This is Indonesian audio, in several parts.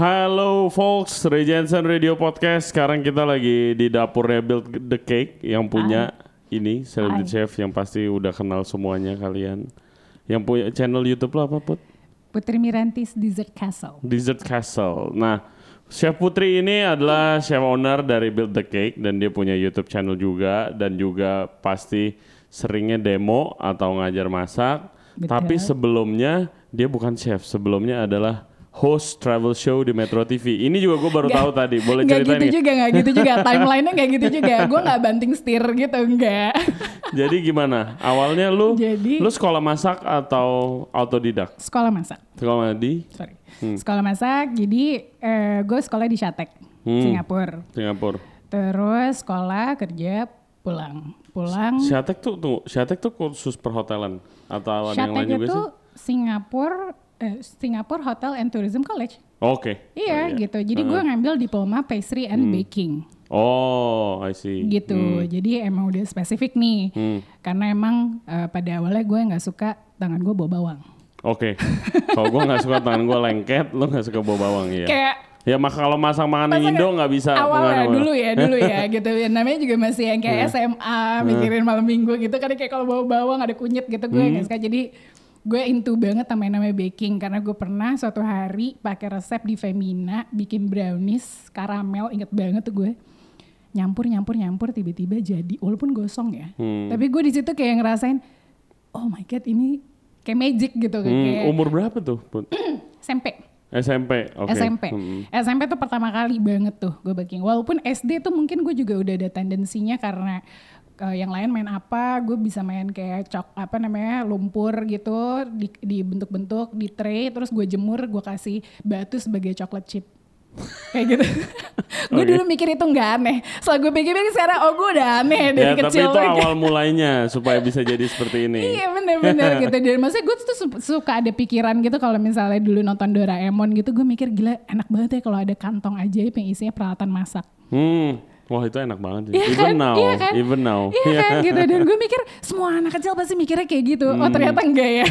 Halo folks, Ray Jensen Radio Podcast. Sekarang kita lagi di dapurnya Build the Cake yang punya ini Celebrity. Chef yang pasti udah kenal semuanya kalian. Yang punya channel YouTube lo apa Put? Putri Mirantis Dessert Castle. Dessert Castle. Nah, Chef Putri ini adalah chef owner dari Build the Cake dan dia punya YouTube channel juga dan juga pasti seringnya demo atau ngajar masak. Betul. Tapi sebelumnya dia bukan chef, sebelumnya adalah host travel show di Metro TV. Ini juga gue baru Nggak- tahu tadi. Boleh Nggak ceritain gitu juga, nggak gitu juga. Timelinenya nggak gitu juga. Gue nggak banting setir gitu, nggak. Jadi gimana? Awalnya lu Jadi- lu sekolah masak atau autodidak? Sekolah masak, Sekolah di sorry. Sekolah masak, jadi eh, gue sekolah di Shatek, Hmm. Singapura. Singapura. Terus sekolah, kerja, pulang. Pulang, Syatek tuh tunggu, Syatek tuh khusus perhotelan atau ada yang Shatek lain juga itu sih? Singapura, eh, Singapore Hotel and Tourism College. Oke. Iya, Oh, gitu. Jadi gue ngambil diploma pastry and Hmm. baking. Oh, I see. gitu. Jadi emang udah spesifik nih. Hmm. Karena emang eh, pada awalnya gue nggak suka tangan gue bawa bawang. Oke. Kalau gue nggak suka tangan gue lengket, lo nggak suka bawa bawang ya. Kayak Ya mak kalau masak makanan Indo nggak bisa. awalnya dulu ya, dulu ya gitu. Ya, namanya juga masih yang kayak Hmm. SMA, mikirin malam minggu gitu. Karena kayak kalau bawa bawang ada kunyit gitu gue Hmm. nggak suka. Jadi gue into banget sama yang namanya baking karena gue pernah suatu hari pakai resep di Femina bikin brownies karamel inget banget tuh gue nyampur nyampur nyampur tiba-tiba jadi walaupun gosong ya Hmm. tapi gue di situ kayak ngerasain oh my god ini kayak magic gitu Hmm, kayak umur berapa tuh? SMP SMP. Oke. SMP Hmm. SMP tuh pertama kali banget tuh gue baking walaupun SD tuh mungkin gue juga udah ada tendensinya karena eh, yang lain main apa gue bisa main kayak cok apa namanya lumpur gitu di, dibentuk-bentuk di tray terus gue jemur gue kasih batu sebagai coklat chip kayak gitu gue Oke. dulu mikir itu nggak aneh setelah gue pikir-pikir sekarang oh gue udah aneh dari Ya, tapi kecil itu tuh kayak- awal mulainya supaya bisa jadi seperti ini. Iya bener-bener gitu. Dan maksudnya gue tuh su- suka ada pikiran gitu kalau misalnya dulu nonton Doraemon gitu gue mikir gila enak banget ya kalau ada kantong ajaib yang isinya peralatan masak. Hmm. Wah itu enak banget sih. Iya even kan? now, Iya kan? even now. Iya kan gitu. Dan gue mikir semua anak kecil pasti mikirnya kayak gitu. Oh ternyata enggak ya.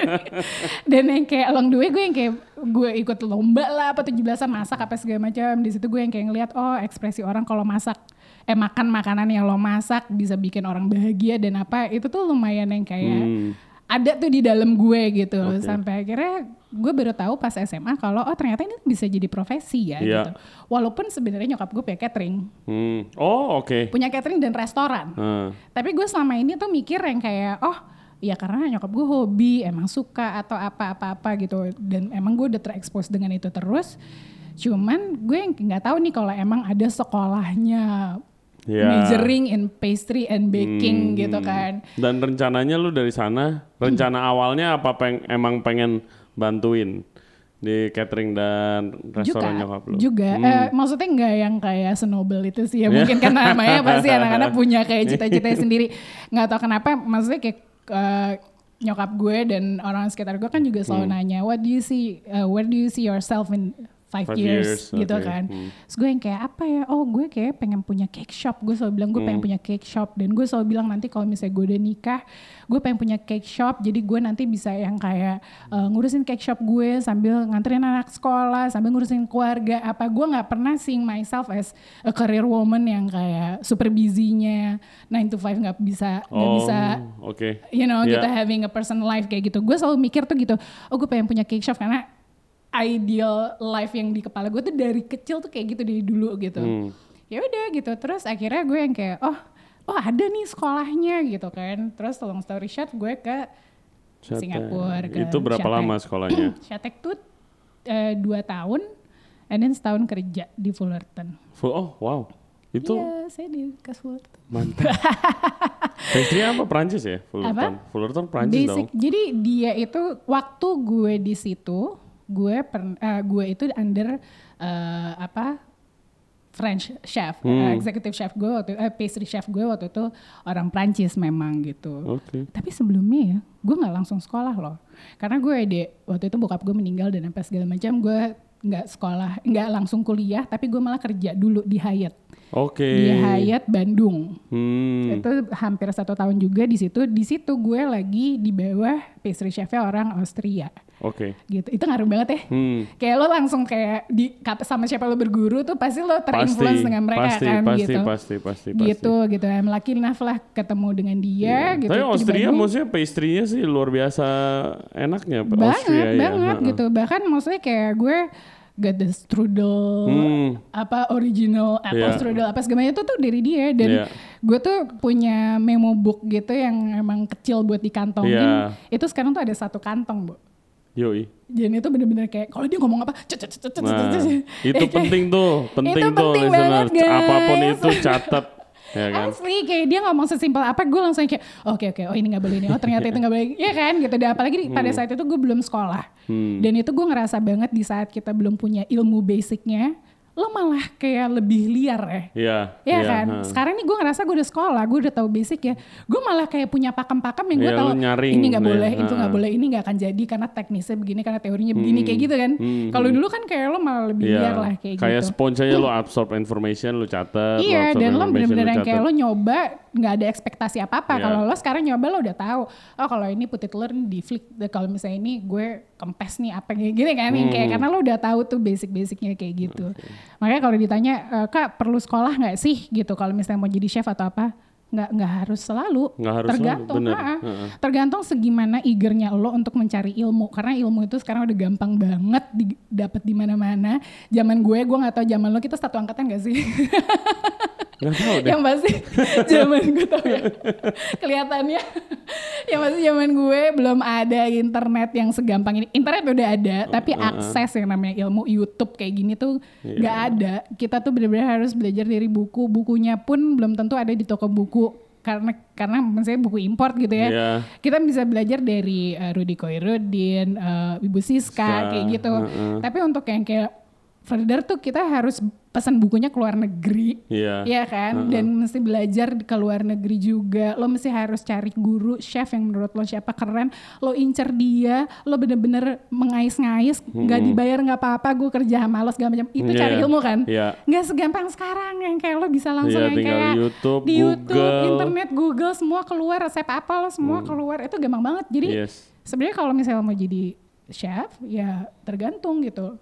Dan yang kayak along the way gue yang kayak gue ikut lomba lah apa 17-an masak apa segala macam. Di situ gue yang kayak ngeliat oh ekspresi orang kalau masak eh makan makanan yang lo masak bisa bikin orang bahagia dan apa itu tuh lumayan yang kayak Hmm. ada tuh di dalam gue gitu Oke. sampai akhirnya gue baru tahu pas SMA kalau oh ternyata ini bisa jadi profesi ya Iya. gitu walaupun sebenarnya nyokap gue punya catering Hmm. Oh oke. punya catering dan restoran Hmm. tapi gue selama ini tuh mikir yang kayak oh ya karena nyokap gue hobi emang suka atau apa-apa-apa gitu dan emang gue udah terekspos dengan itu terus cuman gue yang nggak tahu nih kalau emang ada sekolahnya Ya. majoring in pastry and baking Hmm. gitu kan Dan rencananya lu dari sana, rencana awalnya apa peng, emang pengen bantuin di catering dan juga restoran nyokap lu? juga Hmm. Eh, maksudnya nggak yang kayak senobel itu sih ya mungkin kan namanya pasti anak-anak punya kayak cita-cita sendiri nggak tahu kenapa maksudnya kayak eh, nyokap gue dan orang sekitar gue kan juga selalu Hmm. nanya what do you see uh, where do you see yourself in five, Five years, years, gitu oke. kan Hmm. terus gue yang kayak apa ya oh gue kayak pengen punya cake shop gue selalu bilang gue pengen Hmm. punya cake shop dan gue selalu bilang nanti kalau misalnya gue udah nikah gue pengen punya cake shop jadi gue nanti bisa yang kayak uh, ngurusin cake shop gue sambil nganterin anak sekolah sambil ngurusin keluarga apa gue nggak pernah seeing myself as a career woman yang kayak super busy-nya 9 to 5 nggak bisa nggak Oh, bisa Oke. you know gitu having a personal life kayak gitu gue selalu mikir tuh gitu oh gue pengen punya cake shop karena ideal life yang di kepala gue tuh dari kecil tuh kayak gitu dari dulu gitu Hmm. ya udah gitu terus akhirnya gue yang kayak oh oh ada nih sekolahnya gitu kan terus long story short gue ke Shatek. Singapura, ke Itu berapa Shatek. lama sekolahnya? Shatek tuh eh, dua tahun and then setahun kerja di Fullerton Full, oh wow. Itu iya saya di kas Fullerton mantap. Pastry apa Prancis ya? Fullerton. Fullerton Prancis Basic. dong. Jadi dia itu waktu gue di situ, gue per, eh, gue itu under eh, apa French chef, Hmm. eh, executive chef gue waktu eh, pastry chef gue waktu itu orang Prancis memang gitu. Oke. Tapi sebelumnya ya, gue nggak langsung sekolah loh, karena gue ada waktu itu bokap gue meninggal dan apa segala macam, gue nggak sekolah, nggak langsung kuliah, tapi gue malah kerja dulu di Hyatt, Oke. di Hyatt Bandung. Hmm. Itu hampir satu tahun juga di situ. Di situ gue lagi di bawah pastry chefnya orang Austria. Oke. gitu itu ngaruh banget ya Hmm. kayak lo langsung kayak di kata sama siapa lo berguru tuh pasti lo terinfluence dengan mereka pasti, kan pasti, gitu pasti, pasti, gitu gitu I'm lucky enough lah ketemu dengan dia gitu Iya. Tapi Austria maksudnya pastry-nya sih luar biasa enaknya. banget Austria, ya. banget Ha-ha. gitu bahkan maksudnya kayak gue got the strudel Hmm. apa original apple Iya. strudel apa segala itu tuh dari dia dan Iya. gue tuh punya memo book gitu yang emang kecil buat dikantongin Iya. itu sekarang tuh ada satu kantong bu Yoi. dan itu bener-bener kayak kalau dia ngomong apa cet, cet, cet, cet, Nah, cet, cet. itu Eh, penting tuh, penting Itu tuh penting banget, guys. Apa pun itu catat, ya kan? Asli kayak dia ngomong sesimpel apa gue langsung kayak oke oke oh ini nggak boleh ini oh ternyata itu nggak boleh ya kan gitu dan apalagi di- pada saat itu gue belum sekolah Hmm. dan itu gue ngerasa banget di saat kita belum punya ilmu basicnya lo malah kayak lebih liar ya Iya. Ya iya, kan, ha. sekarang nih gue ngerasa gue udah sekolah, gue udah tahu basic ya. Gue malah kayak punya pakem-pakem yang gue Iya, tahu ini nggak boleh, itu nggak boleh, ini nggak akan jadi karena teknisnya begini, karena teorinya begini kayak gitu kan. hmm, Kalau dulu kan kayak lo malah lebih Iya. liar lah kayak, Kayak gitu. sponge aja lo absorb information, lo catat. Iya, dan lo bener-bener yang kayak lo nyoba nggak ada ekspektasi apa-apa. Iya. Kalau lo sekarang nyoba lo udah tahu. Oh kalau ini put it learn di flick. Kalau misalnya ini gue kempes nih apa kayak gini kan. Hmm. Kayak karena lo udah tahu tuh basic-basicnya kayak gitu. Makanya kalau ditanya "E, kak perlu sekolah nggak sih gitu kalau misalnya mau jadi chef atau apa? Nggak nggak harus selalu. Nggak harus selalu, tergantung. bener. ha-ha. Heeh. Tergantung segimana eagernya lo untuk mencari ilmu. Karena ilmu itu sekarang udah gampang banget didapat di mana-mana. Zaman gue, gue nggak tahu zaman lo kita satu angkatan gak sih? Tahu deh. yang pasti zaman gue tau ya kelihatannya yang pasti zaman gue belum ada internet yang segampang ini internet udah ada tapi akses yang namanya ilmu YouTube kayak gini tuh Iya. nggak ada kita tuh benar-benar harus belajar dari buku bukunya pun belum tentu ada di toko buku karena karena misalnya buku import gitu ya Iya. kita bisa belajar dari uh, Rudy Koirudin, uh, Ibu Siska kayak gitu heeh. tapi untuk yang kayak further tuh kita harus pesan bukunya ke luar negeri Iya. Iya kan, dan mesti belajar ke luar negeri juga. Lo mesti harus cari guru chef yang menurut lo siapa keren. Lo incer dia, lo bener-bener mengais-ngais, nggak dibayar nggak apa-apa. Gue kerja sama lo segala macam. Itu Iya, cari ilmu kan? iya. Nggak segampang sekarang yang kayak lo bisa langsung Iya, yang kayak YouTube, di YouTube, Google. internet, Google semua keluar resep apa lo semua keluar. Itu gampang banget. Jadi Yes. sebenarnya kalau misalnya mau jadi chef ya tergantung gitu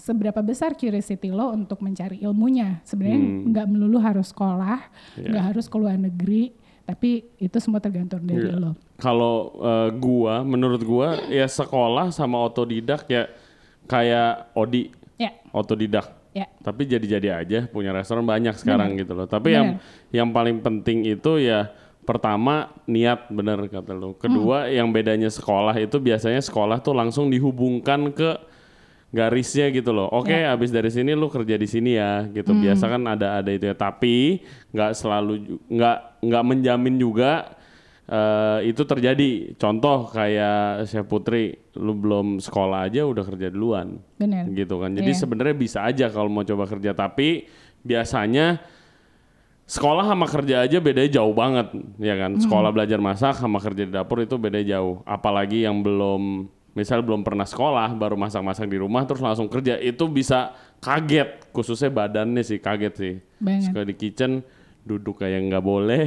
seberapa besar curiosity lo untuk mencari ilmunya sebenarnya Hmm. nggak melulu harus sekolah Iya. nggak harus ke luar negeri tapi itu semua tergantung dari Iya. lo Kalau eh, gua, menurut gua ya sekolah sama otodidak ya kayak Odi, ya otodidak. ya Tapi jadi-jadi aja punya restoran banyak sekarang gitu loh. Tapi Bener. yang yang paling penting itu ya pertama niat bener kata lo. Kedua Hmm. yang bedanya sekolah itu biasanya sekolah tuh langsung dihubungkan ke garisnya gitu loh. Oke, Ya. habis dari sini lu kerja di sini ya gitu. Hmm. Biasa kan ada ada itu ya. Tapi nggak selalu nggak nggak menjamin juga eh, itu terjadi. Contoh kayak Chef Putri, lu belum sekolah aja udah kerja duluan benar gitu kan. Jadi Iya. sebenarnya bisa aja kalau mau coba kerja tapi biasanya sekolah sama kerja aja bedanya jauh banget ya kan. Hmm. Sekolah belajar masak sama kerja di dapur itu beda jauh. Apalagi yang belum misal belum pernah sekolah baru masak-masak di rumah terus langsung kerja itu bisa kaget. Khususnya badannya sih kaget sih. banget. Suka di kitchen duduk kayak nggak boleh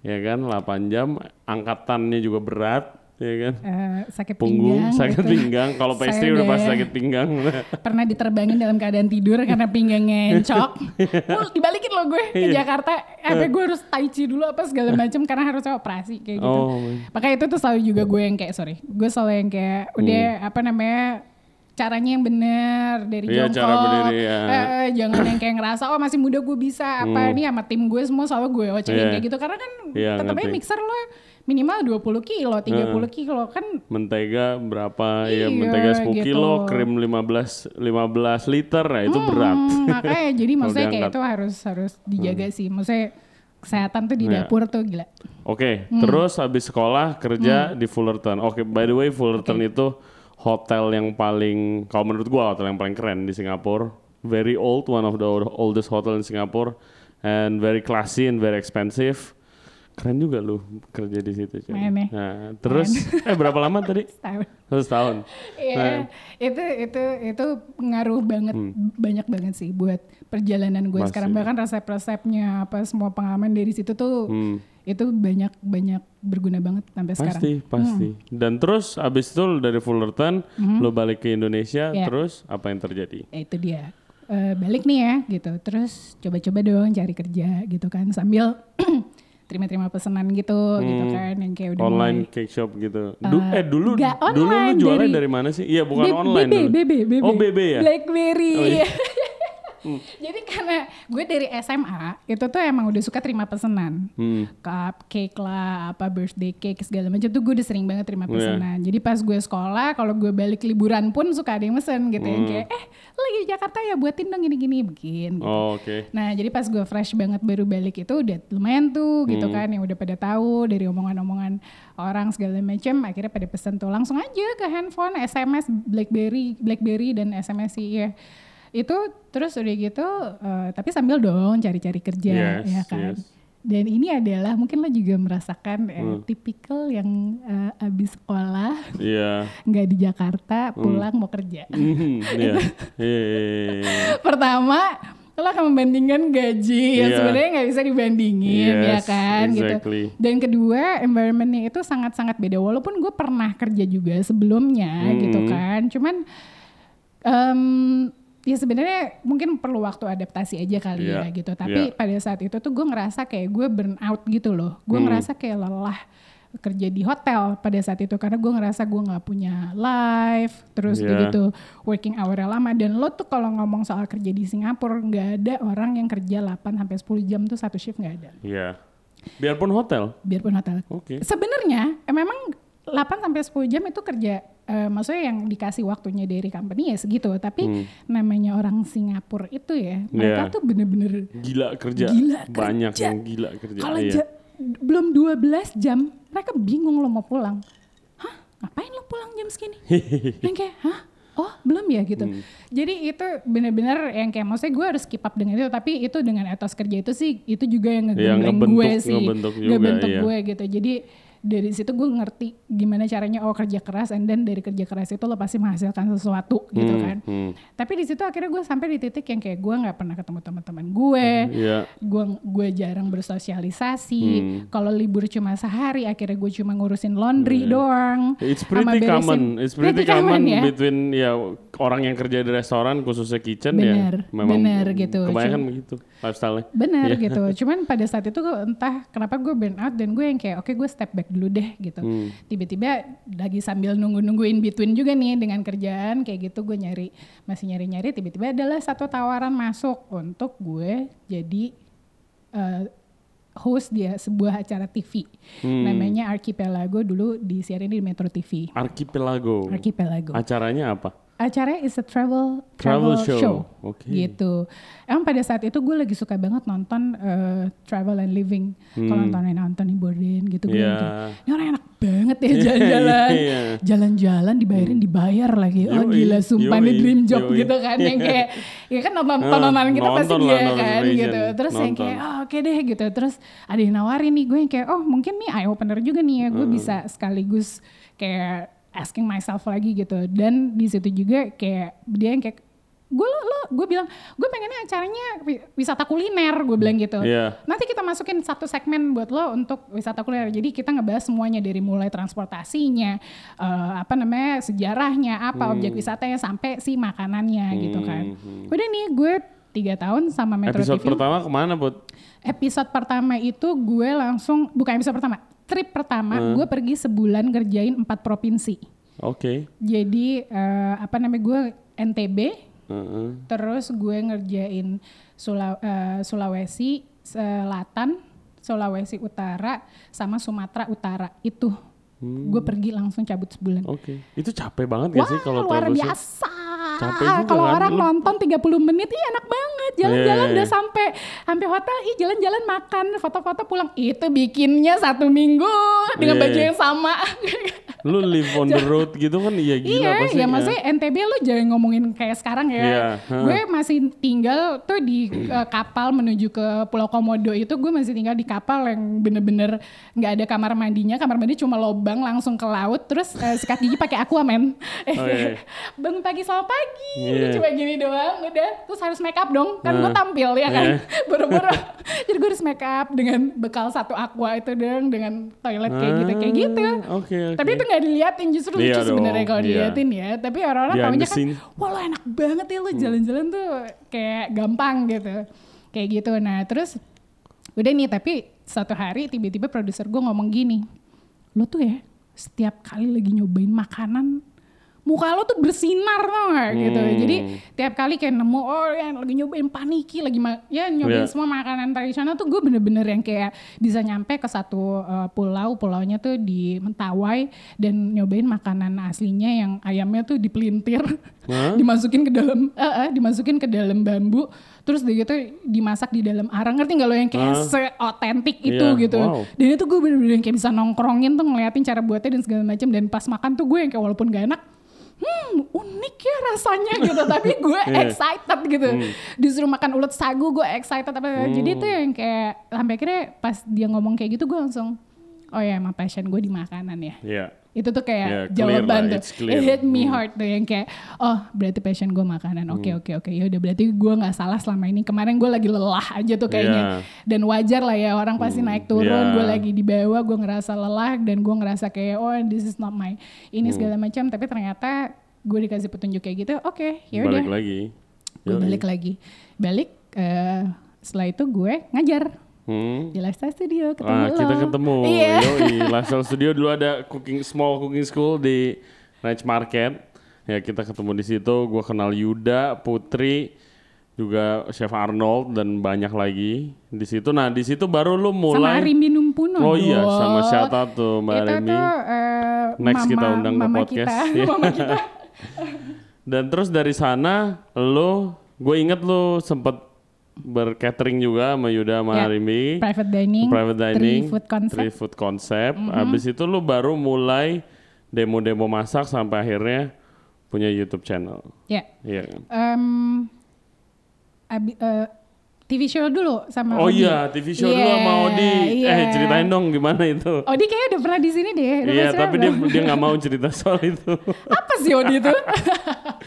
ya kan? 8 jam angkatannya juga berat ya kan. Eh, sakit Punggung, pinggang sakit gitu. pinggang. Kalau pastry udah pasti sakit pinggang. pernah diterbangin dalam keadaan tidur karena pinggangnya encok. Mul, dibalikin loh gue ke Iya. Jakarta. Apa gue harus tai chi dulu apa segala macam karena harusnya operasi kayak gitu. Oh. Makanya itu tuh selalu juga gue yang kayak sorry, gue selalu yang kayak udah apa namanya caranya yang bener dari Hmm. Iya, jongkok. cara berdiri, ya. Eh, eh, jangan yang kayak ngerasa oh masih muda gue bisa apa ini sama tim gue semua selalu gue ocehin Iya. kayak gitu karena kan Iya, tetap aja ngerti. mixer lo minimal 20 kilo, 30 kilo kan mentega berapa? Ya Iya, mentega 10 gitu. kilo krim 15 15 liter nah itu berat. Hmm, makanya jadi maksudnya kayak itu harus harus dijaga sih. Maksudnya kesehatan tuh di Iya. dapur tuh gila. oke Hmm. terus habis sekolah kerja di Fullerton. Oke by the way Fullerton itu hotel yang paling kalau menurut gua hotel yang paling keren di Singapura. Very old one of the oldest hotel in Singapore and very classy and very expensive keren juga lu kerja di situ cuy. Main ya. nah terus eh berapa lama tadi Setahun. satu tahun Iya, Nah. itu itu itu pengaruh banget banyak banget sih buat perjalanan gue Pasti. sekarang bahkan resep-resepnya apa semua pengalaman dari situ tuh Hmm. itu banyak banyak berguna banget sampai sekarang. Pasti, pasti. Dan terus abis itu dari Fullerton, lo balik ke Indonesia. Iya. terus apa yang terjadi? Ya, itu dia Eh, balik nih ya gitu terus coba-coba dong cari kerja gitu kan sambil terima-terima pesanan gitu gitu kan yang kayak udah Hmm. Online mulai cake shop gitu. Du- eh dulu dulu lu jualnya dari- dari, mana sih? Iya bukan B- online BB, dulu. BB, BB. Oh BB ya? Blackberry. Oh, iya. Jadi karena gue dari SMA itu tuh emang udah suka terima pesanan. Hmm. Cupcake lah, apa birthday cake segala macam tuh gue udah sering banget terima Iya. pesanan. Jadi pas gue sekolah, kalau gue balik liburan pun suka ada yang mesen gitu Hmm. yang kayak eh lagi di Jakarta ya buatin dong gini-gini bikin. gitu. Oh, oke. Nah jadi pas gue fresh banget baru balik itu udah lumayan tuh gitu Hmm. kan yang udah pada tahu dari omongan-omongan orang segala macam akhirnya pada pesen tuh langsung aja ke handphone SMS BlackBerry BlackBerry dan SMS sih ya itu terus udah gitu eh, tapi sambil dong cari-cari kerja Yes, ya kan yes. dan ini adalah mungkin lo juga merasakan eh, Hmm. tipikal yang eh, abis sekolah Iya. nggak di Jakarta pulang mau kerja. Iya, iya, iya. pertama lo akan membandingkan gaji yang Iya. sebenarnya nggak bisa dibandingin ya Yes, kan exactly. gitu dan kedua environmentnya itu sangat-sangat beda walaupun gue pernah kerja juga sebelumnya Hmm. gitu kan cuman em, ya sebenarnya mungkin perlu waktu adaptasi aja kali Iya, ya gitu tapi iya. pada saat itu tuh gue ngerasa kayak gue burn out gitu loh gue Hmm. ngerasa kayak lelah kerja di hotel pada saat itu karena gue ngerasa gue nggak punya life terus Iya. udah gitu working hour lama dan lo tuh kalau ngomong soal kerja di Singapura nggak ada orang yang kerja 8 sampai 10 jam tuh satu shift nggak ada Iya. Biarpun hotel. biarpun hotel Oke. sebenarnya eh, memang 8 sampai 10 jam itu kerja eh, maksudnya yang dikasih waktunya dari company ya segitu tapi Hmm. namanya orang Singapura itu ya mereka Iya. tuh bener-bener Gila kerja. Gila Banyak kerja. yang gila kerja. kalau iya. ja- belum 12 jam mereka bingung lo mau pulang hah ngapain lo pulang jam segini yang kayak hah oh belum ya gitu Hmm. jadi itu benar-benar yang kayak maksudnya gue harus keep up dengan itu tapi itu dengan etos kerja itu sih itu juga yang ngebentuk- gue sih ngebentuk juga, ngebentuk iya. gue gitu jadi dari situ gue ngerti gimana caranya oh kerja keras and then dari kerja keras itu lo pasti menghasilkan sesuatu gitu Hmm, kan hmm. tapi di situ akhirnya gue sampai di titik yang kayak gue nggak pernah ketemu teman-teman gue Iya. gue gue jarang bersosialisasi Hmm. kalau libur cuma sehari akhirnya gue cuma ngurusin laundry doang It's pretty beresin- common. It's pretty, pretty common, common, ya. between ya orang yang kerja di restoran khususnya kitchen Bener, ya. Memang bener gitu. Kebanyakan Cuma- begitu lifestyle-nya. bener Iya. gitu cuman pada saat itu entah kenapa gue burn out dan gue yang kayak oke gue step back dulu deh gitu Hmm. tiba-tiba lagi sambil nunggu-nungguin between juga nih dengan kerjaan kayak gitu gue nyari masih nyari-nyari tiba-tiba adalah satu tawaran masuk untuk gue jadi eh, host dia sebuah acara TV Hmm. namanya Archipelago dulu disiarin di Metro TV Archipelago. Archipelago Acaranya apa? Acaranya is a travel Travel travel, show. show, Oke. gitu. Emang pada saat itu gue lagi suka banget nonton eh, travel and living. Kalau nontonin Anthony Bourdain gitu gue Hmm. Iya. kayak, ini orang enak banget ya jalan-jalan, Iya. jalan-jalan dibayarin dibayar lagi. Oh Yoi, gila sumpah yoi, dream job yoi. gitu kan yang kayak ya kan nonton Ah, tontonan kita pasti nonton lah, dia kan gitu. Terus yang Nonton. kayak oh, oke deh gitu. Terus ada yang nawarin nih gue yang kayak oh mungkin nih eye opener juga nih ya gue bisa sekaligus kayak asking myself lagi gitu. Dan di situ juga kayak dia yang kayak gue lo, lo gue bilang gue pengennya acaranya wi- wisata kuliner gue bilang gitu. Iya. nanti kita masukin satu segmen buat lo untuk wisata kuliner. Jadi kita ngebahas semuanya dari mulai transportasinya eh, apa namanya sejarahnya apa objek wisatanya sampai si makanannya gitu kan. udah nih gue tiga tahun sama Metro Episode TV pertama ke mana, Bud? episode pertama itu gue langsung bukan episode pertama trip pertama Hmm. gue pergi sebulan ngerjain empat provinsi Oke. jadi eh, apa namanya gue NTB Heeh. terus gue ngerjain Sula- eh, Sulawesi Selatan Sulawesi Utara sama Sumatera Utara itu gue pergi langsung cabut sebulan Oke. Itu capek banget gak Wah sih kalau luar show? biasa. Capek juga Kalau kan, orang lu- nonton 30 menit, iya enak banget. Jalan-jalan Iya, udah iya. sampai sampai hotel, ih jalan-jalan makan, foto-foto pulang. Itu bikinnya satu minggu dengan Iya, baju iya. yang sama. Lu live on the road gitu kan iya gila iya, pasti. ya maksudnya NTB lu jangan ngomongin kayak sekarang ya. Iya, hah. Gue masih tinggal tuh di eh, kapal menuju ke Pulau Komodo itu gue masih tinggal di kapal yang bener-bener nggak ada kamar mandinya, kamar mandi cuma lobang langsung ke laut, terus eh, sikat gigi pakai aquaman. Oh, iya. Bangun pagi selamat pagi, Iya. cuma gini doang, udah. Terus harus make up dong, kan gue Nah. tampil ya kan, Iya. buru-buru. Jadi gue harus make up dengan bekal satu aqua itu dong, dengan toilet kayak gitu, kayak gitu. Ah, Oke, oke. Tapi itu nggak diliatin justru Iya lucu sebenarnya kalau iya. diliatin ya. Tapi orang-orang taunya the kan. Hmm. wah lo enak banget ya lo jalan-jalan tuh kayak gampang gitu, kayak gitu. Nah terus udah nih tapi satu hari tiba-tiba produser gue ngomong gini, lo tuh ya setiap kali lagi nyobain makanan muka lo tuh bersinar tau gak gitu Hmm. jadi tiap kali kayak nemu oh yang lagi nyobain paniki lagi ya nyobain Iya. semua makanan tradisional tuh gue bener-bener yang kayak bisa nyampe ke satu uh, pulau pulaunya tuh di Mentawai dan nyobain makanan aslinya yang ayamnya tuh dipelintir Hah? dimasukin ke dalam eh, eh, dimasukin ke dalam bambu terus dia gitu dimasak di dalam arang ngerti nggak lo yang kayak Hah? se-otentik itu Iya, gitu wow. dan itu gue bener-bener yang kayak bisa nongkrongin tuh ngeliatin cara buatnya dan segala macam dan pas makan tuh gue yang kayak walaupun gak enak hmm unik ya rasanya gitu. Tapi gue Iya. excited gitu. Disuruh makan ulet sagu gue excited apa. Jadi itu yang kayak sampai akhirnya pas dia ngomong kayak gitu gue langsung oh ya emang passion gue di makanan ya. Iya. Itu tuh kayak Yeah, clear jawaban lah, tuh. it hit me Hmm. hard tuh yang kayak oh berarti passion gue makanan. Oke oke oke. Ya udah berarti gue nggak salah selama ini. Kemarin gue lagi lelah aja tuh kayaknya. Yeah. dan wajar lah ya orang pasti naik turun yeah. gue lagi di bawah gue ngerasa lelah dan gue ngerasa kayak oh this is not my ini Hmm. segala macam. Tapi ternyata gue dikasih petunjuk kayak gitu oke ya udah. Balik lagi. gue balik lagi. Balik eh, setelah itu gue ngajar Hmm. di lifestyle studio ketemu Ah, kita lo. ketemu. iya Yoi, Lifestyle Studio dulu ada cooking small cooking school di Ranch Market. Ya kita ketemu di situ. Gue kenal Yuda, Putri, juga Chef Arnold dan banyak lagi di situ. Nah di situ baru lu sama mulai. Rimi Numpuno Oh iya, sama out tuh Mbak itu tuh eh, Next mama, kita undang ke podcast. kita, Iya. mama kita Dan terus dari sana lu, gue inget lu sempet bercatering juga sama Yuda sama Ya, Rimi. private dining, private dining, three food concept. three food concept. Mhm. Abis itu lu baru mulai demo-demo masak sampai akhirnya punya YouTube channel. Ya, Iya kan? em, abi- eh, TV show dulu sama Oh Odi. iya, TV show dulu Iya, sama Odi. iya. Eh ceritain dong gimana itu. Odi kayaknya udah pernah di sini deh. Iya, pernah tapi dia dia nggak mau cerita soal itu. apa sih Odi itu?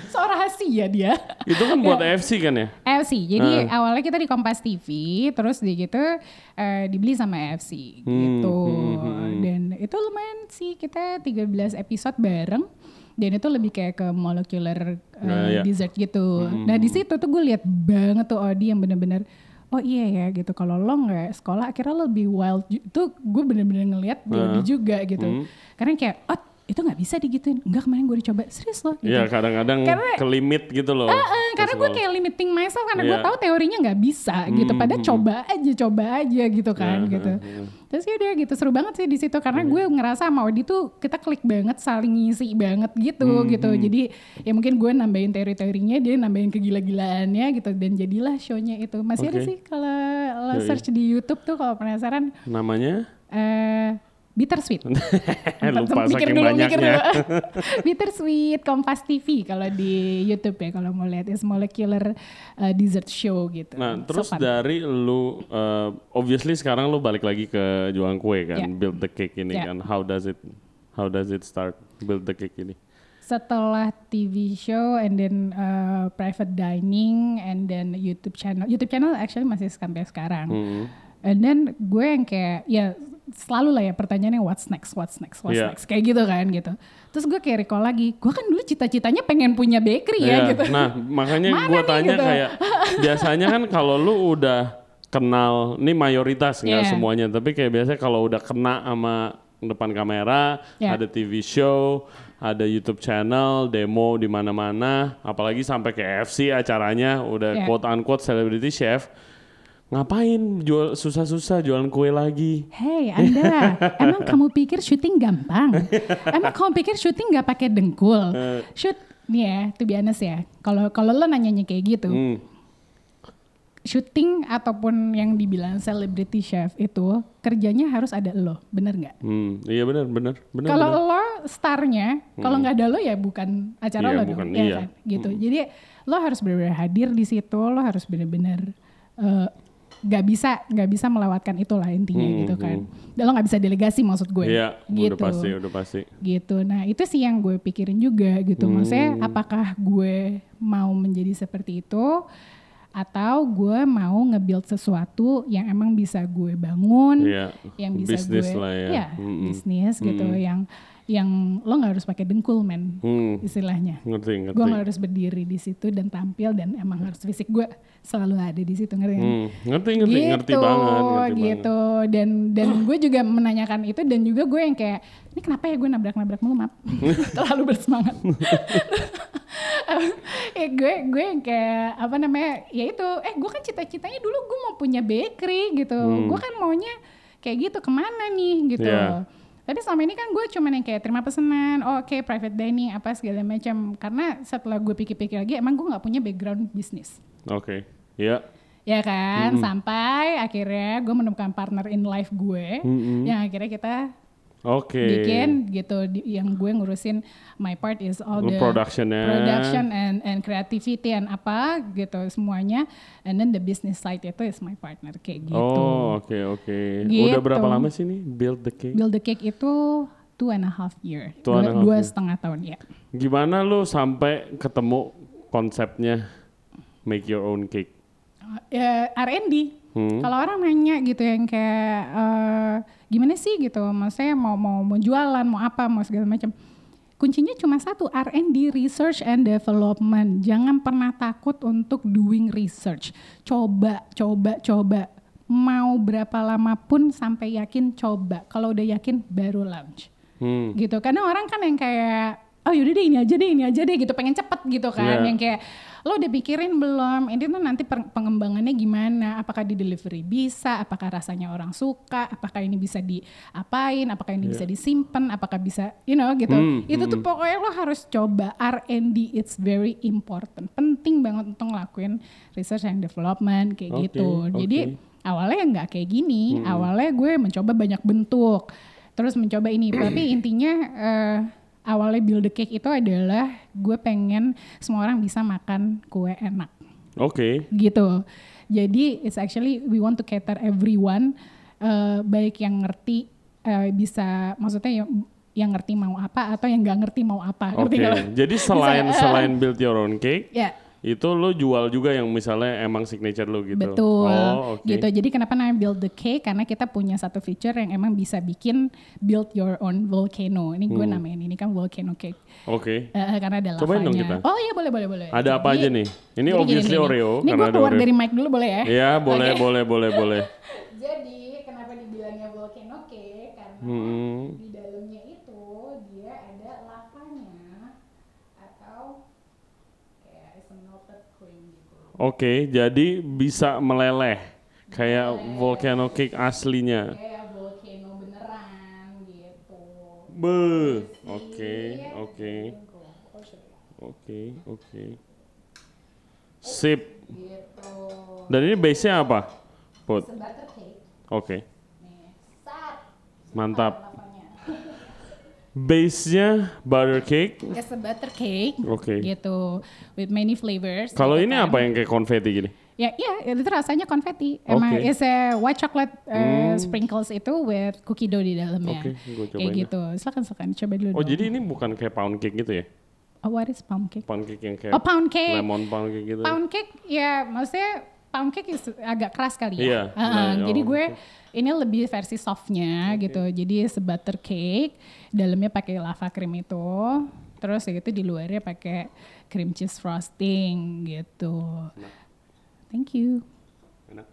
Soal rahasia dia. itu kan buat AFC kan ya? AFC. Jadi awalnya kita di Kompas TV, terus di gitu eh, dibeli sama AFC gitu. Dan itu lumayan sih kita 13 episode bareng. Dan itu lebih kayak ke molecular eh, Nah, iya. dessert gitu. Nah di situ tuh gue lihat banget tuh Odi yang bener-bener Oh iya ya gitu. Kalau lo nggak sekolah akhirnya lo lebih wild itu gue bener-bener ngeliat di Odi juga gitu. Karena kayak oh itu nggak bisa digituin enggak kemarin gue dicoba serius lo gitu. Iya, kadang-kadang Karena- ke limit gitu loh. Eh, karena gue kayak limiting myself karena gue Iya. tahu teorinya nggak bisa gitu. Hmm, Padahal coba aja, coba aja gitu kan Iya, gitu. iya, Terus ya udah gitu seru banget sih di situ karena Iya. gue ngerasa sama Odi tuh kita klik banget, saling ngisi banget gitu Hmm, gitu. Jadi ya mungkin gue nambahin teori-teorinya, dia nambahin kegila-gilaannya gitu dan jadilah show-nya itu. Masih ada Oke. sih kalau search di YouTube tuh kalau penasaran Namanya? eh Bittersweet. Lupa Mikir saking dulu, banyaknya. dulu. Bittersweet Kompas TV kalau di YouTube ya kalau mau lihat is molecular uh, dessert show gitu. Nah, So terus fun. dari lu, uh, obviously sekarang lu balik lagi ke jualan kue kan, Yeah. build the cake ini Yeah. kan. How does it, how does it start build the cake ini? setelah TV show and then uh, private dining and then YouTube channel. YouTube channel actually masih sampai sekarang. Hmm. And then gue yang kayak ya selalu lah ya pertanyaannya what's next, what's next, what's Iya. next kayak gitu kan gitu. Terus gue kayak recall lagi, gue kan dulu cita-citanya pengen punya bakery ya Iya, gitu. Nah, makanya nih tanya gitu? kayak biasanya kan kalau lu udah kenal, ini mayoritas nggak Iya. semuanya, tapi kayak biasanya kalau udah kena sama depan kamera, Iya. ada TV show, ada YouTube channel, demo di mana-mana, apalagi sampai ke FC acaranya udah Iya. quote unquote celebrity chef. Ngapain jual susah-susah jualan kue lagi? Hey Anda, emang kamu pikir syuting gampang? Emang kamu pikir syuting nggak pakai dengkul? Shoot, nih ya, to be honest ya. Kalau kalau lo nanyanya kayak gitu, Hmm. syuting ataupun yang dibilang celebrity chef itu kerjanya harus ada lo, bener nggak? Hmm, iya benar, benar, benar. Kalau lo starnya, kalau nggak ada lo ya bukan acara Iya, lo bukan, dong, ya iya. kan? Gitu. Jadi lo harus benar-benar hadir di situ, lo harus benar-benar eh, nggak bisa nggak bisa melewatkan itulah intinya Hmm, gitu kan. Dan lo nggak bisa delegasi maksud gue. Iya, gitu. udah pasti, udah pasti. gitu. Nah itu sih yang gue pikirin juga gitu. Hmm. Maksudnya apakah gue mau menjadi seperti itu atau gue mau nge-build sesuatu yang emang bisa gue bangun, Iya. yang bisa Bisnis gue lah ya. Iya, Mm-mm. bisnis gitu yang yang lo nggak harus pakai dengkul men Hmm, istilahnya. ngerti, ngerti. Gue harus berdiri di situ dan tampil dan emang harus fisik gue selalu ada di situ ngerti kan? Hmm, ngerti, ngerti, gitu, ngerti banget, ngerti gitu. Dan dan gue juga menanyakan itu dan juga gue yang kayak ini kenapa ya gue nabrak-nabrak mulu maaf terlalu bersemangat. Eh gue gue yang kayak apa namanya ya itu. Eh gue kan cita-citanya dulu gue mau punya bakery gitu. Gue kan maunya kayak gitu ke mana nih? Gitu. Iya. Tapi selama ini kan gue cuman yang kayak terima pesanan, oh, oke private dining apa segala macam. Karena setelah gue pikir-pikir lagi, emang gue nggak punya background bisnis. Oke, ya. Ya kan, sampai akhirnya gue menemukan partner in life gue, yang akhirnya kita Oke. bikin gitu, di- yang gue ngurusin my part is all the productionnya. production and and creativity and apa gitu semuanya, and then the business side itu is my partner kayak gitu. Oh, oke, oke. Gitu. Udah berapa lama sih nih build the cake? Build the cake itu two and a half year, Two and dua, a half dua year. setengah tahun ya. Gimana lu sampai ketemu konsepnya make your own cake? ya R&D. Hmm. Kalau orang nanya gitu yang kayak eh, gimana sih gitu, maksudnya mau mau mau jualan, mau apa, mau segala macam. Kuncinya cuma satu, R&D, research and development. Jangan pernah takut untuk doing research. Coba, coba, coba. Mau berapa lama pun sampai yakin coba. Kalau udah yakin baru launch Hmm. gitu karena orang kan yang kayak oh yaudah deh ini aja deh ini aja deh gitu. Pengen cepet gitu kan Iya. yang kayak lo udah pikirin belum? Ini tuh nanti pengembangannya gimana? Apakah di delivery bisa? Apakah rasanya orang suka? Apakah ini bisa diapain? Apakah ini bisa disimpan? Apakah bisa you know gitu. Hmm, itu tuh pokoknya lo harus coba R&D it's very important. Penting banget untuk ngelakuin research and development kayak Oke, gitu. Jadi oke. awalnya nggak kayak gini. Awalnya gue mencoba banyak bentuk. Terus mencoba ini. Tapi intinya eh, awalnya build the cake itu adalah gue pengen semua orang bisa makan kue enak Oke. gitu jadi it's actually we want to cater everyone eh, baik yang ngerti eh, bisa maksudnya yang yang ngerti mau apa atau yang nggak ngerti mau apa Oke. lo? Jadi selain Bisa, selain build your own cake, ya itu lo jual juga yang misalnya emang signature lo gitu. Betul, Oh, oke. gitu. Jadi kenapa namanya build the cake? Karena kita punya satu feature yang emang bisa bikin build your own volcano. Ini gue namain ini kan volcano cake. Oke. Eh, karena ada Hmm. Cobain dong lavanya. kita. Oh iya boleh boleh boleh. Ada apa Jadi- aja nih? Ini jadi obviously gini, gini. Oreo Ini gue keluar Oreo. dari mic dulu boleh ya? Iya, boleh, boleh, boleh, boleh. Jadi kenapa dibilangnya volcano cake? Karena Hmm. di dalamnya itu dia ada lavanya atau kayak is a melted Oke, jadi bisa meleleh kayak volcano cake aslinya. Kayak volcano beneran gitu. Be. Oke, oke. Oh, sorry. Oke, oke. Sip. Gitu. Dan ini base-nya apa? Put. Oke. Sat. Mantap. Base-nya butter cake. It's a butter cake. Oke. Gitu. With many flavors. Kalau gitu ini kan. apa yang kayak konfeti gini? Ya, iya, itu rasanya konfeti. Emang Oke. it's a white chocolate uh, sprinkles itu with cookie dough di dalamnya. Oke, gua Kayak cobain gitu. Silakan silakan coba dulu. Oh, dong. jadi ini bukan kayak pound cake gitu ya? Oh, what is pound cake? Pound cake yang kayak Oh, pound cake. lemon pound cake gitu. Pound cake ya maksudnya pound cake is agak keras kali ya. Iya, Ah, ah, nah, jadi oh, gue ini lebih versi softnya gitu. Jadi se butter cake, dalamnya pakai lava cream itu. Terus ya gitu di luarnya pakai cream cheese frosting gitu. Thank you. Enak.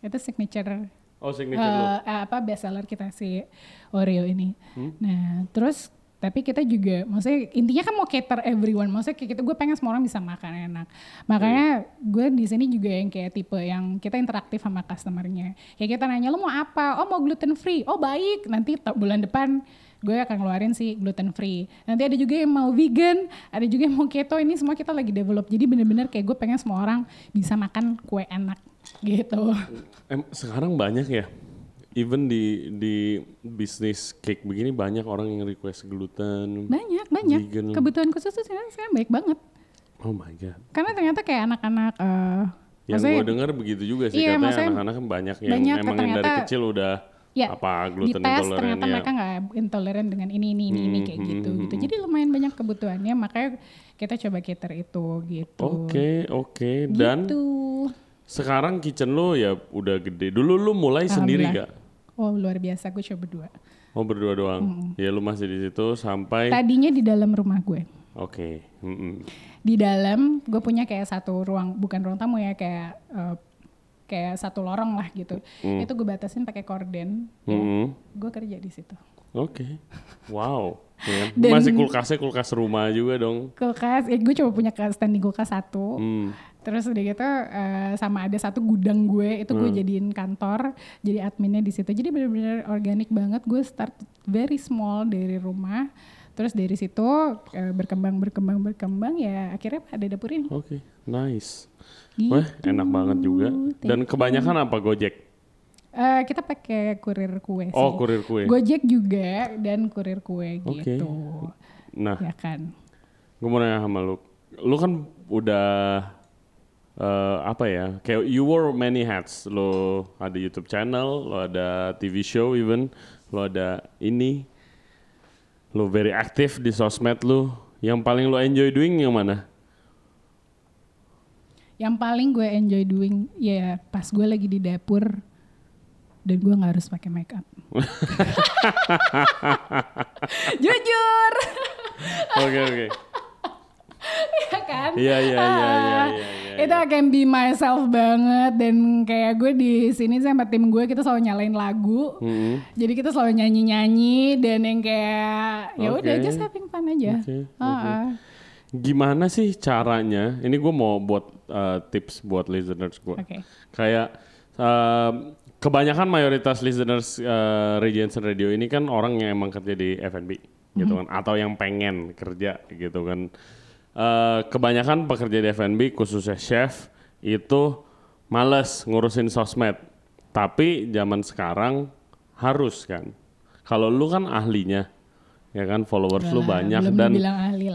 Itu signature Oh, signature lo. eh, eh, apa best seller kita si Oreo ini. Hmm? Nah, terus tapi kita juga maksudnya intinya kan mau cater everyone maksudnya kayak gitu gue pengen semua orang bisa makan enak makanya gue di sini juga yang kayak tipe yang kita interaktif sama customernya kayak kita nanya lo mau apa oh mau gluten free oh baik nanti bulan depan gue akan ngeluarin si gluten free nanti ada juga yang mau vegan ada juga yang mau keto ini semua kita lagi develop jadi bener-bener kayak gue pengen semua orang bisa makan kue enak gitu Em, sekarang banyak ya. Even di di bisnis cake begini banyak orang yang request gluten. banyak banyak Vegan. kebutuhan khusus tuh sekarang, sekarang baik banget Oh my god. karena ternyata kayak anak-anak eh Yang gue dengar begitu juga sih Iya, katanya anak-anak kan banyak yang banyak emang yang dari kecil udah ya, apa di gluten tes intoleran ternyata ya. mereka nggak intoleran dengan ini ini ini, ini Hmm, kayak hmm, gitu hmm, gitu hmm. jadi lumayan banyak kebutuhannya makanya kita coba cater itu gitu Oke, oke. Dan gitu sekarang kitchen lu ya udah gede. Dulu lu mulai sendiri gak? Oh luar biasa, gue coba berdua. Oh berdua doang. Ya lu masih di situ sampai. Tadinya di dalam rumah gue. Oke. mm-mm. Di dalam gue punya kayak satu ruang, bukan ruang tamu ya, kayak eh, kayak satu lorong lah gitu. Itu gue batasin pakai korden. Mm-mm. Gue kerja di situ. Oke. Wow. Ya. Dan- Masih kulkasnya kulkas rumah juga dong. Kulkas, ya gue coba punya standing kulkas satu. Hmm. Terus udah gitu eh, sama ada satu gudang gue itu gue jadiin kantor, jadi adminnya di situ. Jadi bener-bener organik banget. Gue start very small dari rumah. Terus dari situ eh, berkembang berkembang berkembang ya akhirnya ada dapur ini. Oke. Nice. Gitu. Wah enak banget juga. Dan kebanyakan apa Gojek? Eh, kita pakai kurir kue sih. Oh kurir kue. Gojek juga dan kurir kue Oke. gitu. Nah Ya kan. gue mau nanya sama lu. Lu kan udah eh, apa ya? Kayak you wore many hats. Lu ada YouTube channel, lu ada TV show even, lu ada ini. Lu very aktif di sosmed lu. Yang paling lu enjoy doing yang mana? Yang paling gue enjoy doing ya pas gue lagi di dapur dan gue nggak harus pakai make up. Jujur, Oke oke. ya kan? Iya iya iya iya Ah, iya. iya. Itu I can be myself banget dan kayak gue di sini sama tim gue kita selalu nyalain lagu. Mm-mm. Jadi kita selalu nyanyi-nyanyi dan yang kayak ya udah Oke. just having fun aja. Oke, Ah, ah. Gimana sih caranya? Ini gue mau buat uh, tips buat listeners gue. Oke. Kayak um, kebanyakan mayoritas listeners uh, Regency Radio ini kan orang yang emang kerja di F&B gitu kan, atau yang pengen kerja gitu kan. Uh, kebanyakan pekerja di F&B khususnya chef itu males ngurusin sosmed. Tapi zaman sekarang harus kan. Kalau lu kan ahlinya, ya kan followers lu Lah, banyak dan